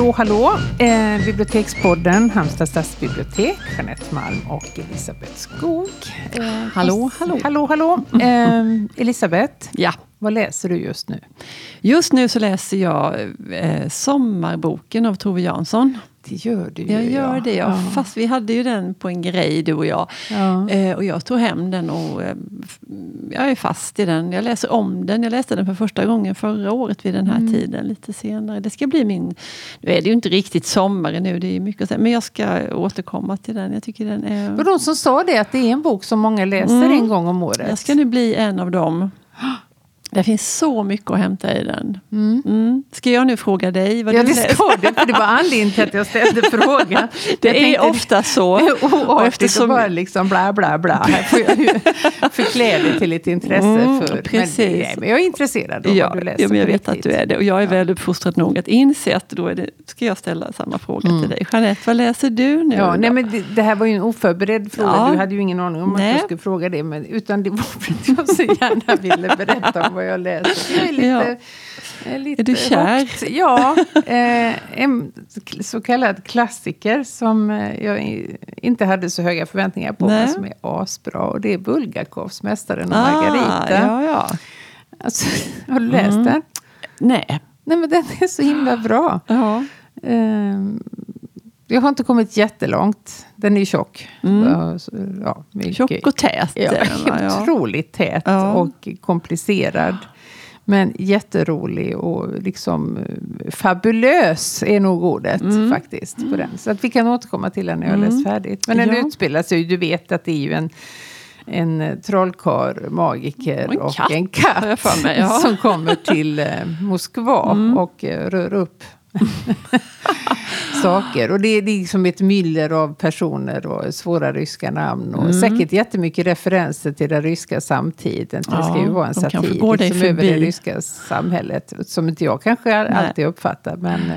Hallå, hallå! Eh, Bibliotekspodden, Halmstad stadsbibliotek, Jeanette Malm och Elisabeth Skog. Eh, hallå, hallå! Hallå, hallå! Eh, Elisabeth, ja. vad läser du just nu? Just nu så läser jag eh, Sommarboken av Tove Jansson. Det gör du ju. Jag gör ja. det, ja. ja. Fast vi hade ju den på en grej, du och jag. Ja. Eh, och jag tog hem den och eh, jag är fast i den. Jag läser om den. Jag läste den för första gången förra året vid den här mm. tiden, lite senare. Det ska bli min... Nu är det ju inte riktigt sommar nu, det är mycket men jag ska återkomma till den. Jag tycker den är... Det någon som sa det, att det är en bok som många läser mm. en gång om året. Jag ska nu bli en av dem. Det finns så mycket att hämta i den. Mm. Mm. Ska jag nu fråga dig vad ja, du det ska du, för det var anledningen till att jag ställde frågan. Det jag är tänkte, ofta så. Det är oartigt eftersom... att bara liksom bla bla bla. Här får jag förklä det till ett intresse mm, för. Precis. Men, nej, men jag är intresserad av ja, vad du läser. Ja, men jag vet att du är det. Och jag är ja. väl uppfostrad nog att inse att då är det, ska jag ställa samma fråga mm. till dig. Jeanette, vad läser du nu? Ja, nej, men det, det, här var ju en oförberedd fråga. Ja. Du hade ju ingen aning om nej. att jag skulle fråga det. Men, utan det var för att jag så gärna ville berätta om vad jag läser. Jag är lite, ja. är, lite är du kär? Hokt. Ja, eh, en så kallad klassiker som eh, jag inte hade så höga förväntningar på, Nej. men som är asbra. Och det är Bulgakovs Mästaren och ah, Margarita. Ja, ja. Alltså, har du läst mm. den? Nej. Nej, men den är så himla bra. Ja. Eh, jag har inte kommit jättelångt. Den är tjock. Mm. Ja, Tjock och tät. Ja, ja. Otroligt tät ja. och komplicerad. Men jätterolig och liksom eh, fabulös är nog ordet mm. faktiskt. på den. Så att vi kan återkomma till den när jag har mm. läst färdigt. Men den ja. utspelar sig, du vet att det är ju en en eh, trollkarl, magiker och en och katt, en katt mig, ja. som kommer till eh, Moskva mm. och rör upp saker. Och det är liksom ett myller av personer och svåra ryska namn. Och mm. säkert jättemycket referenser till den ryska samtiden. Ja, det ska ju vara en satir liksom över det ryska samhället. Som inte jag kanske Nej. alltid uppfattar. Men, eh,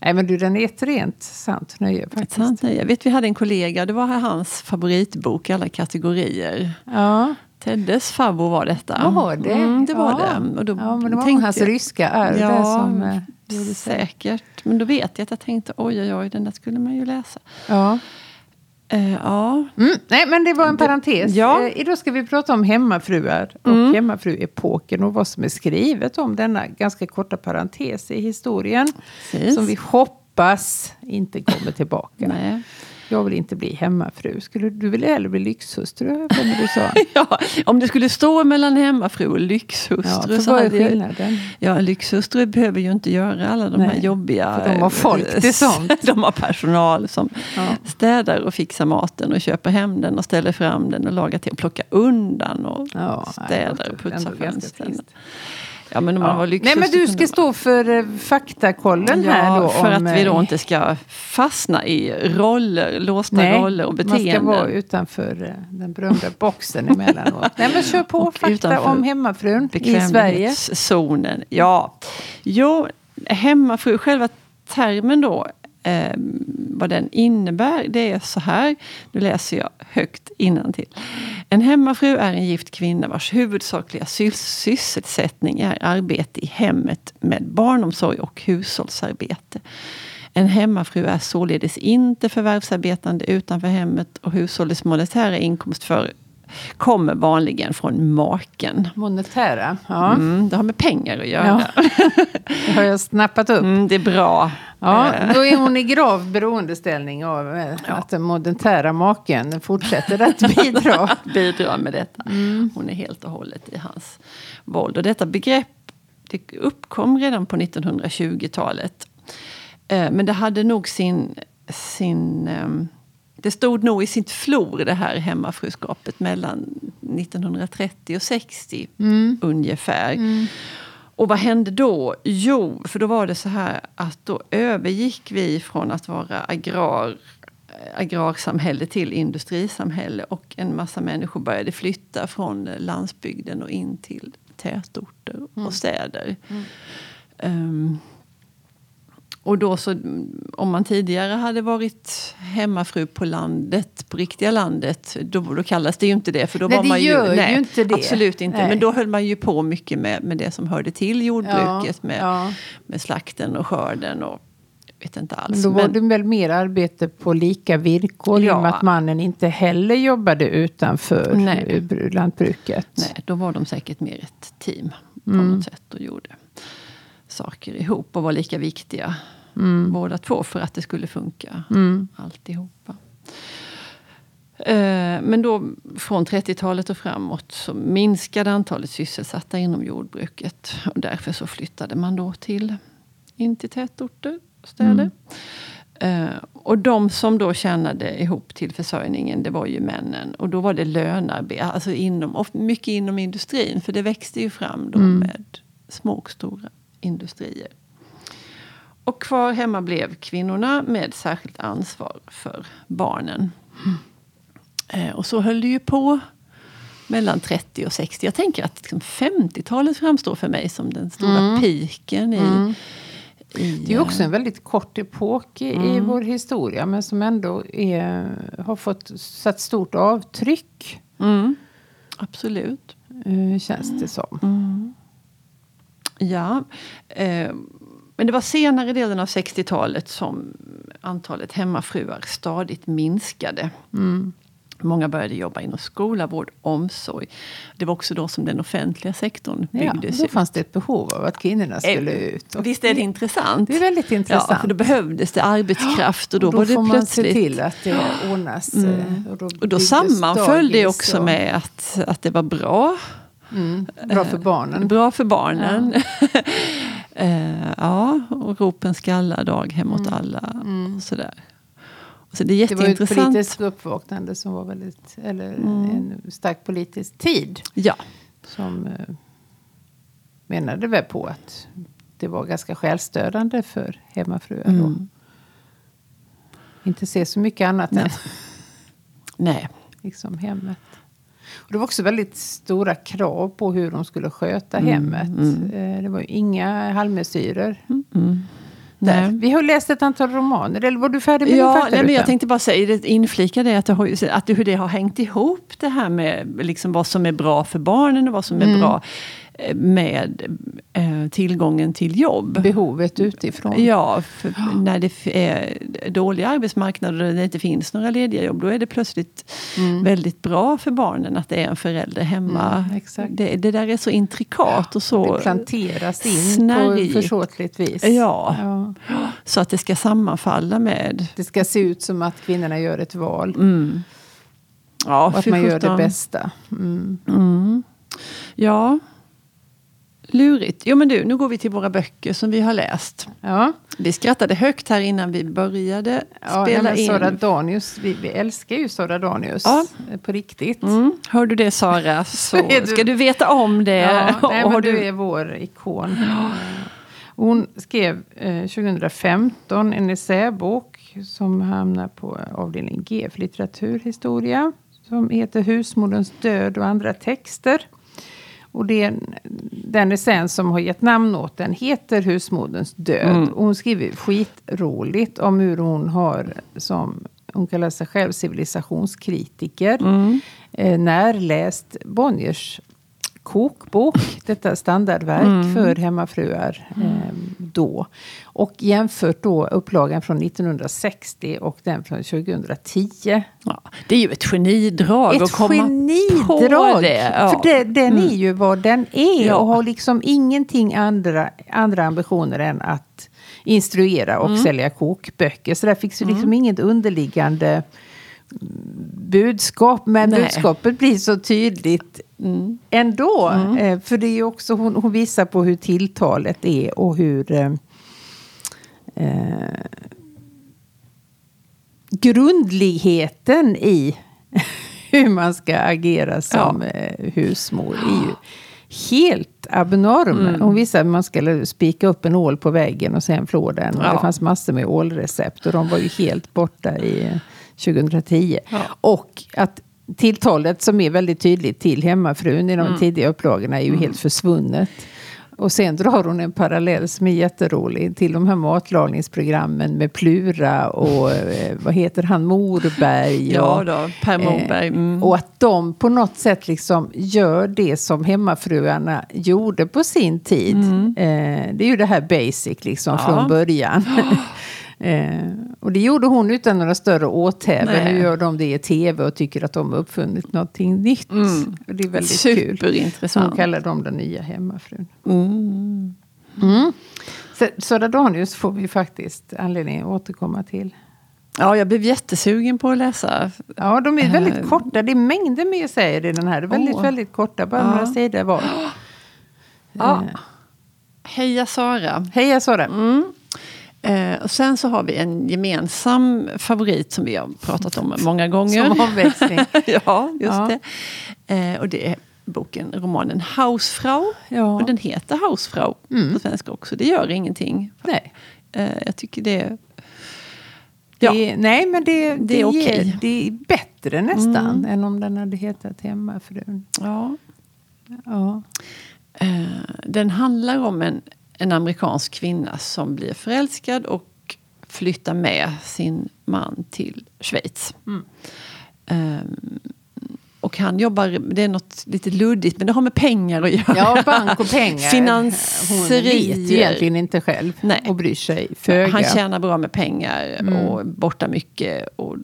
Nej men du, den är ett rent sant nöje faktiskt. Sant nöje. Vet, vi hade en kollega, det var hans favoritbok i alla kategorier. Ja. Teddes farbror var detta. Var det? Mm, det var ja. det. Och då ja, men det var tänkte, hans ryska arv ja, som eh, gjorde Säkert. Men då vet jag att jag tänkte oj, oj, oj, den där skulle man ju läsa. Ja. Uh, ja. Mm, nej, men det var en parentes. Ja. Uh, idag ska vi prata om hemmafruar och mm. hemmafruepoken och vad som är skrivet om denna ganska korta parentes i historien. Precis. Som vi hoppas inte kommer tillbaka. Jag vill inte bli hemmafru. Skulle du vilja hellre bli lyxhustru? du sa. ja, om det skulle stå mellan hemmafru och lyxhustru. Ja, för vad är skillnaden? Ja, lyxhustru behöver ju inte göra alla de Nej, här jobbiga... För de har folk till sånt. de har personal som ja. städar och fixar maten och köper hem den och ställer fram den och lagar till och plockar undan och ja, städar och putsar fönstren. Ja, men, ja. Nej, men du ska stå för eh, faktakollen ja, här då. för om, att vi då eh, inte ska fastna i roller, låsta nej, roller och beteenden. man ska vara utanför eh, den berömda boxen emellanåt. nej, men kör på och fakta om hemmafrun i Sverige. zonen. Ja, jo, hemmafru, själva termen då eh, vad den innebär, det är så här. Nu läser jag högt till. En hemmafru är en gift kvinna vars huvudsakliga sysselsättning är arbete i hemmet med barnomsorg och hushållsarbete. En hemmafru är således inte förvärvsarbetande utanför hemmet och hushållets monetära inkomst för kommer vanligen från maken. Monetära, ja. Mm, det har med pengar att göra. Ja. Det har jag snappat upp. Mm, det är bra. Ja, eh. då är hon i grav beroendeställning av eh, att den monetära maken fortsätter att bidra. bidra med detta. Mm. Hon är helt och hållet i hans våld. Och detta begrepp det uppkom redan på 1920-talet. Eh, men det hade nog sin, sin ehm, det stod nog i sitt flor det här hemmafruskapet mellan 1930 och 60 mm. ungefär. Mm. Och vad hände då? Jo, för då var det så här att då övergick vi från att vara agrar, agrarsamhälle till industrisamhälle. Och en massa människor började flytta från landsbygden och in till tätorter och mm. städer. Um, och då så, om man tidigare hade varit hemmafru på landet, på riktiga landet, då, då kallas det ju inte det. För då nej, var man ju, ju, nej, ju inte det. Absolut inte. Nej. Men då höll man ju på mycket med, med det som hörde till jordbruket. Ja, med, ja. med slakten och skörden och vet inte alls. Men då var det väl mer arbete på lika villkor ja. i och med att mannen inte heller jobbade utanför Nej. lantbruket. Nej, då var de säkert mer ett team på mm. något sätt och gjorde saker ihop och var lika viktiga mm. båda två för att det skulle funka mm. alltihopa. Eh, men då från 30-talet och framåt så minskade antalet sysselsatta inom jordbruket. Och därför så flyttade man då till, in till tätorter och städer. Mm. Uh, och de som då tjänade ihop till försörjningen, det var ju männen. Och då var det lönarbete, alltså inom, mycket inom industrin. För det växte ju fram då mm. med små och stora industrier. Och kvar hemma blev kvinnorna med särskilt ansvar för barnen. Mm. Eh, och så höll det ju på mellan 30 och 60. Jag tänker att liksom 50-talet framstår för mig som den stora mm. piken i, mm. i, Det är också en väldigt kort epok i, mm. i vår historia men som ändå är, har fått satt stort avtryck. Mm. Absolut. Uh, känns det som. Mm. Ja. Men det var senare delen av 60-talet som antalet hemmafruar stadigt minskade. Mm. Många började jobba inom skola, vård, omsorg. Det var också då som den offentliga sektorn byggdes ja, Då fanns det ett behov av att kvinnorna eh, skulle ut. Och Visst är det intressant? Det är väldigt intressant. Ja, för då behövdes det arbetskraft och då, och då var det får plötsligt... man se till att det ordnas. Mm. Eh, och då, och då sammanföll det också och... med att, att det var bra. Mm, bra för barnen. Bra för barnen. Ja, ja och ropen skalla daghem åt mm. alla. Mm. Och sådär. Så det, är det var ett politiskt uppvaknande som var väldigt, eller mm. en stark politisk tid. Ja. Som eh, menade väl på att det var ganska självstödande för hemmafruar. Mm. Inte se så mycket annat Nej. än Nej. liksom hemmet. Och det var också väldigt stora krav på hur de skulle sköta mm. hemmet. Mm. Eh, det var inga halvmesyrer. Mm. mm. Nej. Vi har läst ett antal romaner, eller var du färdig med ja, nej, men Jag tänkte bara säga, inflika det, att, det har, att hur det har hängt ihop det här med liksom vad som är bra för barnen och vad som är mm. bra med eh, tillgången till jobb. Behovet utifrån. Ja, när det är dåliga arbetsmarknader och det inte finns några lediga jobb, då är det plötsligt mm. väldigt bra för barnen att det är en förälder hemma. Mm, det, det, där är så intrikat och så Det planteras in snärj. på försåtligt vis. Ja. ja. så att det ska sammanfalla med... Det ska se ut som att kvinnorna gör ett val. Mm. Ja, och att man gör det bästa. Mm. Mm. Ja, Lurigt. Jo men du, nu går vi till våra böcker som vi har läst. Ja. Vi skrattade högt här innan vi började ja, spela in. Sara Danius, vi, vi, älskar ju Sara Danius ja. Eh, på riktigt. Mm. Hör du det Sara, så du... ska du veta om det. Ja, nej, men du är vår ikon. Hon skrev eh, 2015 en essäbok som hamnar på avdelning G för litteraturhistoria. Som heter Husmoderns död och andra texter. Och det, den essens som har gett namn åt den heter Husmoderns död. Mm. Och hon skriver skitroligt om hur hon har, som hon kallar sig själv, civilisationskritiker. Mm. Eh, närläst Bonniers kokbok, detta standardverk mm. för hemmafruar eh, då. Och jämfört då upplagan från 1960 och den från 2010. Ja, det är ju ett genidrag ett att komma genidrag, på det. Ja. För det, den mm. är ju vad den är ja. och har liksom ingenting andra, andra ambitioner än att instruera och mm. sälja kokböcker. Så där finns ju liksom mm. inget underliggande budskap. Men Nej. budskapet blir så tydligt mm. ändå. Mm. Eh, för det är också, hon, hon, visar på hur tilltalet är och hur eh, eh grundligheten i hur man ska agera som ja. Eh, husmor är ju helt abnorm. Mm. Hon visade att man skulle spika upp en ål på väggen och sen flå den. Ja. Det fanns massor med ålrecept och de var ju helt borta i 2010. Ja. Och att tilltalet som är väldigt tydligt till hemmafrun i de mm. tidiga upplagorna är ju mm. helt försvunnet. Och sen drar hon en parallell som är jätterolig till de här matlagningsprogrammen med Plura och eh, vad heter han, Morberg. ja då, Per Morberg. Eh, mm. och att de på något sätt liksom gör det som hemmafruarna gjorde på sin tid. Mm. Eh, det är ju det här basic liksom ja. från början. Eh, och det gjorde hon utan några större åthävor. Nu gör de det i tv och tycker att de har uppfunnit någonting nytt. Mm. Och det är väldigt Superintressant. kul. Hon kallar dem den nya hemmafrun. Mm. Mm. Så, Södra Danius får vi faktiskt anledning att återkomma till. Ja, jag blev jättesugen på att läsa. Ja, de är väldigt uh, korta. Det är mängder med essäer i den här. Väldigt, oh. väldigt korta. Bara ja. några sidor var. Ja. Uh. Heja Sara. Heja Sara. Mm. Eh, och sen så har vi en gemensam favorit som vi har pratat om många gånger. Som omväxling. ja, just ja. det. Eh, och det är boken, romanen Hausfrau. Ja. Och den heter Hausfrau mm. på svenska också. Det gör ingenting. Nej. Eh, jag tycker det Ja. Det, nej, men det, det, det är okej. Okay. Det är bättre nästan mm. än om den hade hetat Hemmafrun. Ja. ja. Uh, den handlar om en, en amerikansk kvinna som blir förälskad och flyttar med sin man till Schweiz. Mm. Um, och han jobbar, det är något lite luddigt, men det har med pengar att göra. Ja, bank och pengar. Finanserier. Hon vet egentligen inte själv Nej. och bryr sig föga. Han tjänar bra med pengar mm. och borta mycket. Och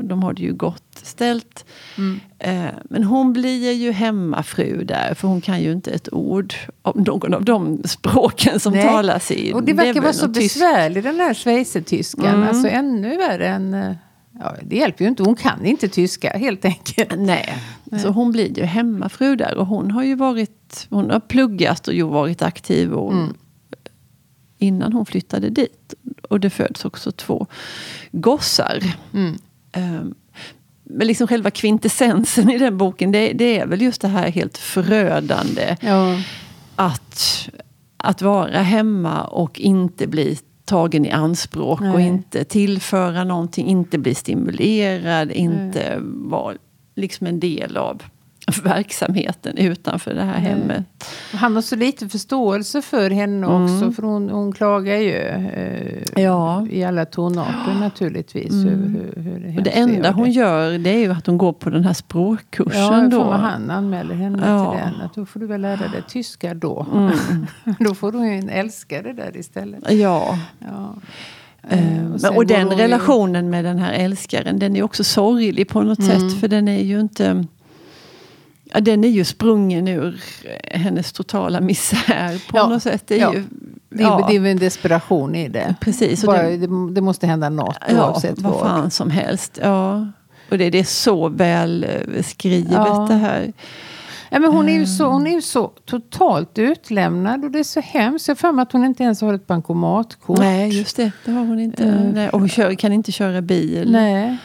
de har det ju gott ställt. Mm. Eh, men hon blir ju hemmafru där, för hon kan ju inte ett ord om någon av de språken som Nej. talas i Och det verkar vara så besvärlig den här schweizertyskan. Mm. Alltså ännu värre än eh, Ja, det hjälper ju inte. Hon kan inte tyska helt enkelt. Nej. Nej. Så hon blir ju hemmafru där. Och hon har ju varit, hon har pluggat och ju varit aktiv och, mm. innan hon flyttade dit. Och det föds också två gossar. Mm. Um, men liksom själva kvintessensen i den boken, det, det, är väl just det här helt förödande. Ja. Att, att vara hemma och inte bli tagen i anspråk Nej. och inte tillföra någonting, inte bli stimulerad, inte vara liksom en del av verksamheten utanför det här mm. hemmet. Han har så lite förståelse för henne mm. också. För hon, hon klagar ju eh, ja. i alla tonarter naturligtvis. Mm. Hur, hur och det enda hon det. gör det är ju att hon går på den här språkkursen. Ja, då. han anmäler henne ja. till den. Att då får du väl lära dig tyska då. Mm. då får du ju älska det där istället. Ja. ja. Uh, och, och den relationen ju... med den här älskaren den är också sorglig på något mm. sätt. För den är ju inte Ja, den är ju sprungen ur hennes totala misär på ja, något sätt. Det är, ja. ju, det, ja. det är en desperation i det. Precis. Bara, det, det, måste hända något ja, oavsett vad. vad fan som helst. Ja. Och det, det är så väl eh, skrivet ja. det här. Ja, men hon, är ju så, hon är ju så totalt utlämnad och det är så hemskt. Jag för mig att hon inte ens har ett bankomatkort. Nej, just det. Det har hon inte. Uh. Nej, och hon kör, kan inte köra bil. Nej.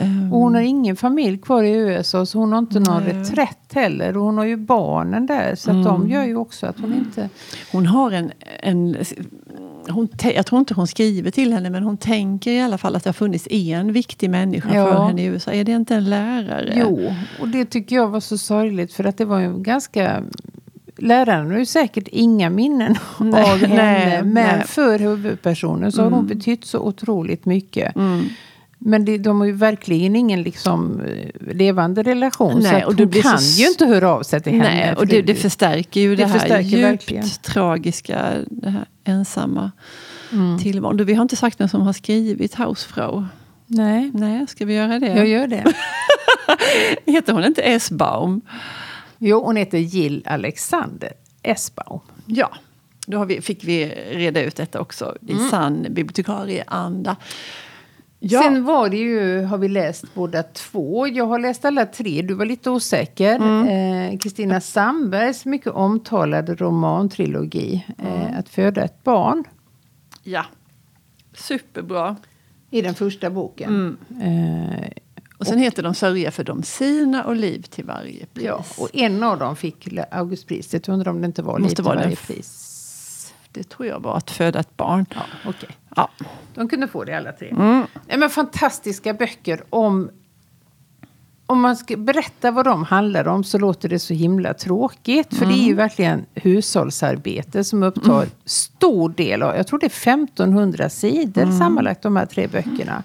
Um, och hon har ingen familj kvar i USA så hon har inte någon nej. reträtt heller. Och hon har ju barnen där så mm. de gör ju också att hon inte... Hon har en... en hon, jag tror inte hon skriver till henne men hon tänker i alla fall att det har funnits en viktig människa ja. för henne i USA. Är det inte en lärare? Jo, och det tycker jag var så sorgligt för att det var ju ganska Läraren har ju säkert inga minnen nej, av henne. Nej, men nej. för huvudpersonen så har hon mm. betytt så otroligt mycket. Mm. Men det, de har ju verkligen ingen liksom, eh, levande relation. Nej, så och hon kan så... ju inte höra av sig till henne. Nej, och det, det förstärker ju det, det här djupt verkligen. tragiska, det här ensamma mm. tillvaron. Vi har inte sagt vem som har skrivit Hausfrau. Nej. Nej, ska vi göra det? Jag gör det. heter hon inte Esbaum? Jo, hon heter Jill Alexander Esbaum. Ja, då vi, fick vi reda ut detta också i mm. sann bibliotekarieanda. Ja. Sen var det ju, har vi läst båda två. Jag har läst alla tre, du var lite osäker. Mm. Kristina eh, Sandbergs mycket omtalade romantrilogi mm. eh, Att föda ett barn. Ja, superbra. I den första boken. Mm. Eh, och sen och, heter de Sörja för de sina och Liv till varje pris. Ja, och en av dem fick Augustpriset. Jag undrar om det inte var Liv till varje pris det tror jag var att föda ett barn. Ja, okay. ja. De kunde få det alla tre. Mm. Ja, men fantastiska böcker om... Om man ska berätta vad de handlar om så låter det så himla tråkigt. För mm. det är ju mm. verkligen hushållsarbete som upptar mm. stor del av... Jag tror det är 1500 sidor mm. sammanlagt de här tre böckerna.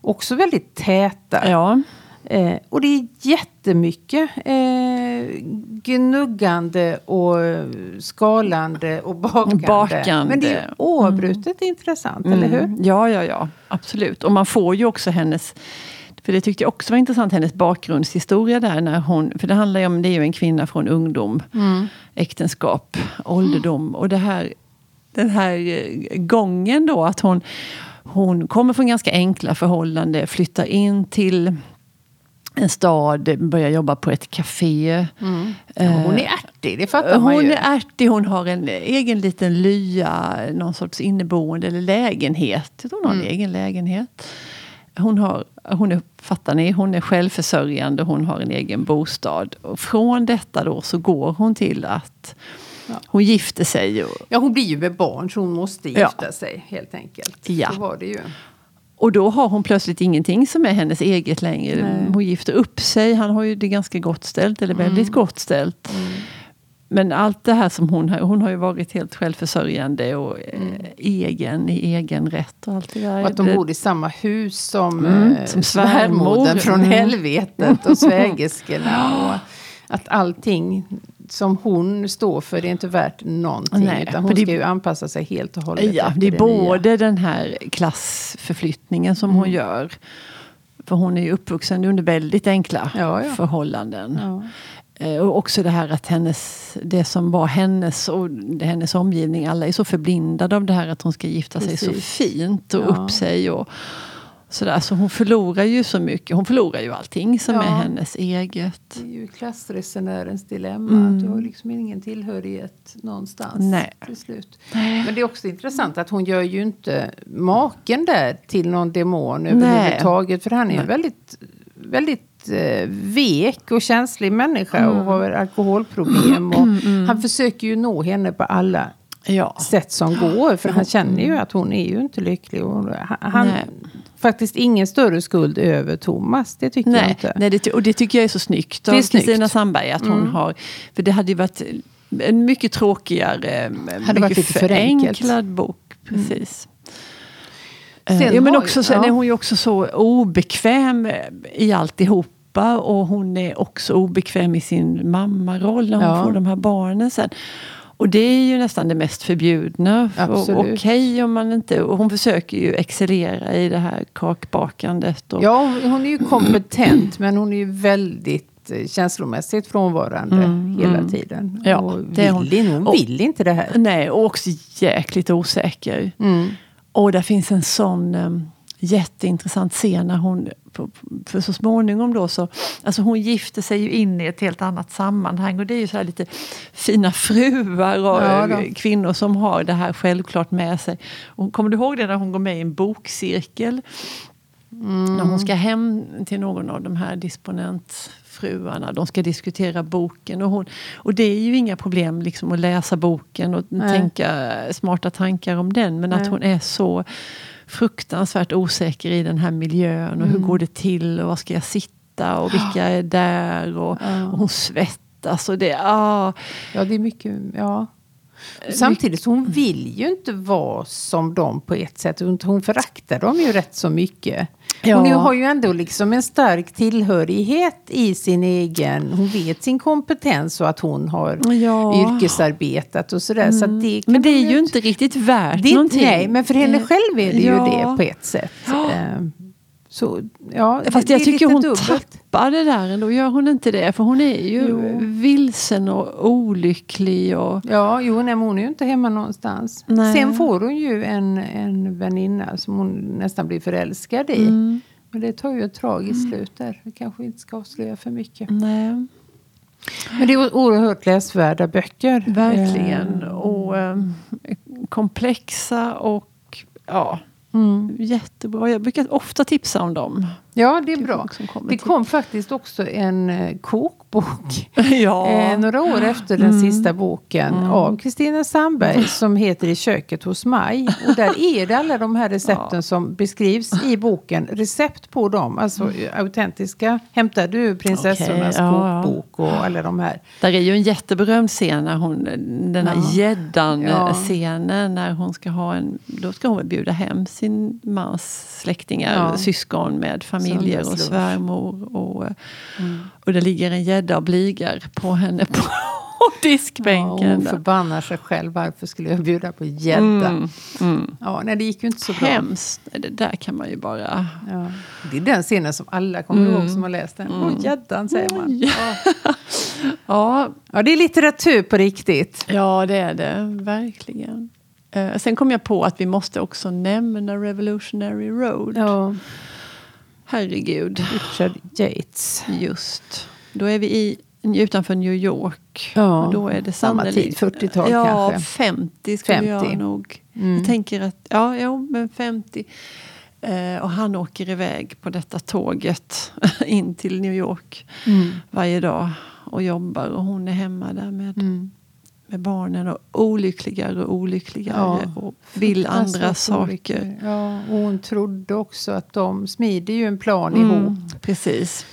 Också väldigt täta. Ja. Eh, och det är jättemycket eh, gnuggande och skalande och bakande. bakande. Men det är oavbrutet mm. intressant, eller hur? Mm. Ja, ja, ja. Absolut. Och man får ju också hennes för det tyckte jag också var intressant, hennes bakgrundshistoria där. När hon, för det handlar ju om, det är ju en kvinna från ungdom, mm. äktenskap, ålderdom. Och det här, den här eh, gången då, att hon, hon kommer från ganska enkla förhållanden, flyttar in till en stad, börjar jobba på ett café. Mm. Ja, hon är ärtig, det fattar man Hon ju. är ärtig, hon har en egen liten lya, någon sorts inneboende eller lägenhet. Hon har en mm. egen lägenhet. Hon, har, hon är, fattar ni, hon är självförsörjande, hon har en egen bostad. Och från detta då så går hon till att ja. hon gifter sig. Och, ja, hon blir ju med barn så hon måste gifta ja. sig helt enkelt. Ja. Så var det ju. Och då har hon plötsligt ingenting som är hennes eget längre. Nej. Hon gifter upp sig, han har ju det ganska gott ställt, eller väldigt mm. gott ställt. Mm. Men allt det här som hon har, hon har ju varit helt självförsörjande och eh, mm. egen i egen rätt. Och allt det där. Och att de bor i samma hus som, mm, eh, som svärmodern från mm. helvetet och svägerskorna. Och att allting som hon står för det är inte värt någonting. Nej, utan hon det, ska ju anpassa sig helt och hållet. Ja, det är både nya. den här klassförflyttningen som mm. hon gör. För hon är ju uppvuxen under väldigt enkla ja, ja. förhållanden. Ja. Eh, och också det här att hennes, det som var hennes och hennes omgivning, alla är så förblindade av det här att hon ska gifta Precis. sig så fint och ja. upp sig. Och, sådär. Så hon förlorar ju så mycket. Hon förlorar ju allting som ja. är hennes eget. Det är ju klassresenärens dilemma. Mm. Du har liksom ingen tillhörighet någonstans Nej. till slut. Men det är också intressant att hon gör ju inte maken där till någon demon överhuvudtaget. För han är ju väldigt, väldigt eh, vek och känslig människa mm. och har alkoholproblem. Och mm. Han försöker ju nå henne på alla ja. sätt som går. För han känner ju att hon är ju inte lycklig. Och han, Nej. faktiskt ingen större skuld över Thomas. Det tycker Nej. jag inte. Nej, det, och det tycker jag är så snyggt av Kristina Sandberg. Att hon mm. har, för det hade ju varit en mycket tråkigare, hade mycket förenklad bok. Mm. Precis. Sen ja, men också, sen ja. är hon ju också så obekväm i alltihopa. Och hon är också obekväm i sin mammaroll när hon ja. får de här barnen sen. Och det är ju nästan det mest förbjudna. Okej okay, om man inte... Och hon försöker ju excellera i det här kakbakandet. Och, ja, hon är ju kompetent men hon är ju väldigt eh, känslomässigt frånvarande mm, hela mm. tiden. Ja, och vill, hon, hon vill inte det här. Nej, och också jäkligt osäker. Mm. Och där finns en sån um, jätteintressant scen när hon, för så småningom då så, alltså hon gifter sig ju in i ett helt annat sammanhang och det är ju så här lite fina fruar och ja, kvinnor som har det här självklart med sig. Och kommer du ihåg det när hon går med i en bokcirkel? Mm. När hon ska hem till någon av de här disponentfruarna. De ska diskutera boken. Och, hon, och det är ju inga problem liksom att läsa boken och Nej. tänka smarta tankar om den. Men Nej. att hon är så fruktansvärt osäker i den här miljön. Och mm. hur går det till och var ska jag sitta och vilka är där? Och, och hon svettas. Och det, ah. Ja, det är mycket. Ja. Samtidigt hon vill ju inte vara som dem på ett sätt. Hon föraktar dem ju rätt så mycket. Ja. Hon har ju ändå liksom en stark tillhörighet i sin egen... Hon vet sin kompetens och att hon har ja. yrkesarbetat och sådär. Mm. Så det men det är ju inte riktigt värt det, någonting. Nej, men för henne själv är det ja. ju det på ett sätt. Ehm, så, ja, Fast jag tycker hon dubbelt. tappar det där ändå. Gör hon inte det? För hon är ju jo. vilsen och olycklig. Och... Ja, jo, nej, hon är ju inte hemma någonstans. Nej. Sen får hon ju en, en väninna som hon nästan blir förälskad i. Mm. Men det tar ju ett tragiskt mm. slut där. Vi kanske inte ska avslöja för mycket. Nej. Men det är oerhört läsvärda böcker. Verkligen. Eh. Och eh, komplexa och ja, Mm. Jättebra. Jag brukar ofta tipsa om dem. Ja, det är bra. Det kom faktiskt också en eh, kokbok. ja. eh, några år efter den mm. sista boken mm. av Kristina Sandberg som heter I köket hos Maj. Och där är det alla de här recepten ja. som beskrivs i boken. Recept på dem, alltså mm. autentiska. Hämtar du prinsessornas okay, ja. kokbok och alla de här? Där är ju en jätteberömd scen, när hon, den här gäddan-scenen. När hon ska ha en, då ska hon bjuda hem sin mans släktingar, syskon med familj familjer och svärmor. Och, mm. och det ligger en gädda och bligar på henne på diskbänken. Ja, hon förbannar sig själv. Varför skulle jag bjuda på gädda? Mm, mm. Ja, nej, det gick ju inte så bra. Hemskt. Det där kan man ju bara... Ja. Det är den scenen som alla kommer mm. ihåg som har läst den. Mm. Åh, gäddan säger man. Ja. ja. ja, det är litteratur på riktigt. Ja, det är det. Verkligen. Uh, sen kom jag på att vi måste också nämna Revolutionary Road. Ja. Herregud. Richard Yates. Just. Då är vi i utanför New York. Ja, och då är det samma tid, 40-tal ja, kanske? Ja, 50 skulle 50. jag nog. Mm. Jag tänker att, ja, jo, men 50. Eh, och han åker iväg på detta tåget in till New York mm. varje dag och jobbar. Och hon är hemma där med, mm. Med barnen och olyckligare och olyckligare ja, och vill andra saker. Ja, och hon trodde också att de smider ju en plan mm, ihop. Precis.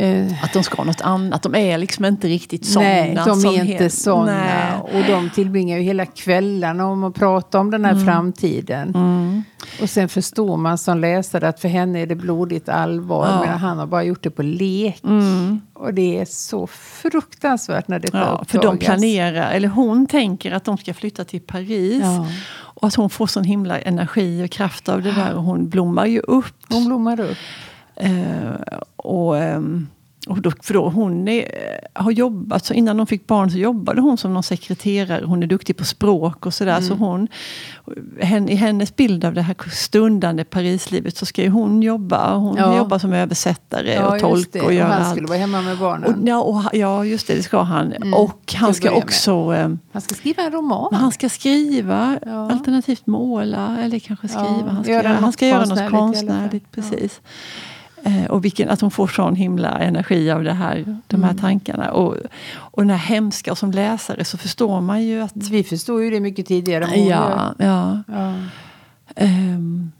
Uh, att de ska något annat. De är liksom inte riktigt sådana. Nej, de är inte sådana. Och de tillbringar ju hela kvällarna om att prata om den här mm. framtiden. Mm. Och sen förstår man som läsare att för henne är det blodigt allvar. Ja. Medan han har bara gjort det på lek. Mm. Och det är så fruktansvärt när det ja, För de planerar, eller hon tänker att de ska flytta till Paris. Ja. Och att hon får sån himla energi och kraft av det där. Och hon blommar ju upp. Hon blommar upp. Eh, och, ehm, och då, för då hon är, har jobbat, så innan de fick barn så jobbade hon som någon sekreterare. Hon är duktig på språk och sådär. Mm. Så hon, i hennes bild av det här stundande Parislivet så ska ju hon jobba. Hon ja. jobbar som översättare ja, och tolk och, och göra allt. Han skulle vara hemma med barnen. Och, ja, och, ja, just det, det ska han. Mm. Och han ska också... Med. Han ska skriva en roman. Han ska skriva, ja. alternativt måla eller kanske skriva. han ska, göra, han ska göra något konstnärligt. Precis. Eh, och vilken, att hon får sån himla energi av det här, de här mm. tankarna. Och, och den här hemska, och som läsare så förstår man ju att... Vi förstår ju det mycket tidigare. Ja, ja. ja. Um,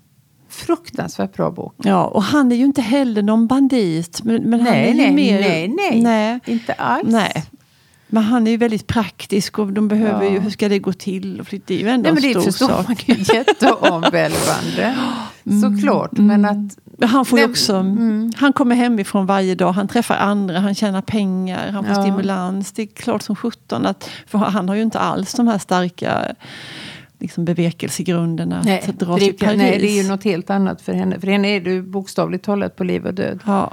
Fruktansvärt bra bok. Ja, och han är ju inte heller någon bandit. Men, men nej, han är nej, mer, nej, nej, nej, inte alls. Nej. Men han är ju väldigt praktisk och de behöver ja. ju, hur ska det gå till? För det är ju ändå Nej, en stor sak. Man ju jätteomvälvande. mm. Såklart. Men mm. att, han, får också, mm. han kommer hemifrån varje dag, han träffar andra, han tjänar pengar, han får ja. stimulans. Det är klart som sjutton att, för han har ju inte alls de här starka liksom bevekelsegrunderna nej, att dra till Paris. Nej, det är ju något helt annat för henne. För henne är det bokstavligt talat på liv och död. Ja.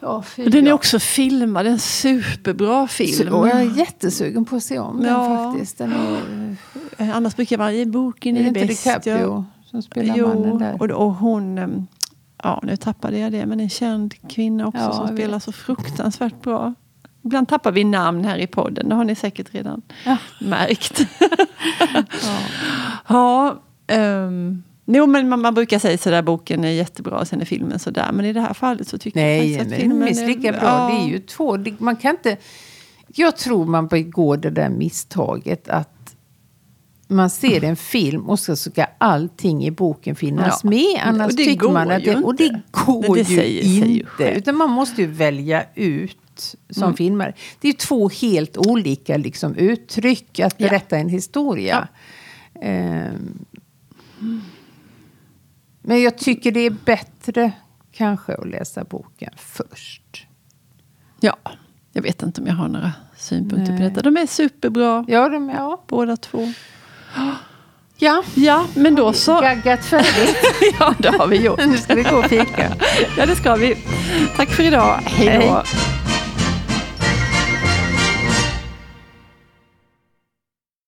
Ja, den är också filmad, en superbra film. Så, jag är jättesugen på att se om ja. den faktiskt. Den är, Annars brukar man i boken är, är det bäst. DiCaprio. Som spelar jo, mannen där? Och, och hon, ehm, ja nu tappade jag det, men en känd kvinna också ja, som spelar så fruktansvärt bra. Ibland tappar vi namn här i podden, det har ni säkert redan ja. märkt. ja. ja um, Jo, men man, man brukar säga sådär, boken är jättebra och sen är filmen sådär. Men i det här fallet så tycker Nej, jag faktiskt att filmen är... lika bra. Ja. Det är ju två... Man kan inte... Jag tror man begår det där misstaget att man ser en film och så ska allting i boken finnas ja. med. Annars och det tycker man att det, Och det går det ju säger, inte. Säger utan man måste ju välja ut som mm. filmare. Det är två helt olika liksom, uttryck att berätta ja. en historia. Ja. Um, men jag tycker det är bättre kanske att läsa boken först. Ja, jag vet inte om jag har några synpunkter Nej. på detta. De är superbra. Ja, de är, ja. båda två. Ja, ja men då så. Gaggat färdigt. ja, det har vi gjort. nu ska vi gå och fika. ja, det ska vi. Tack för idag. Hej då. Hej.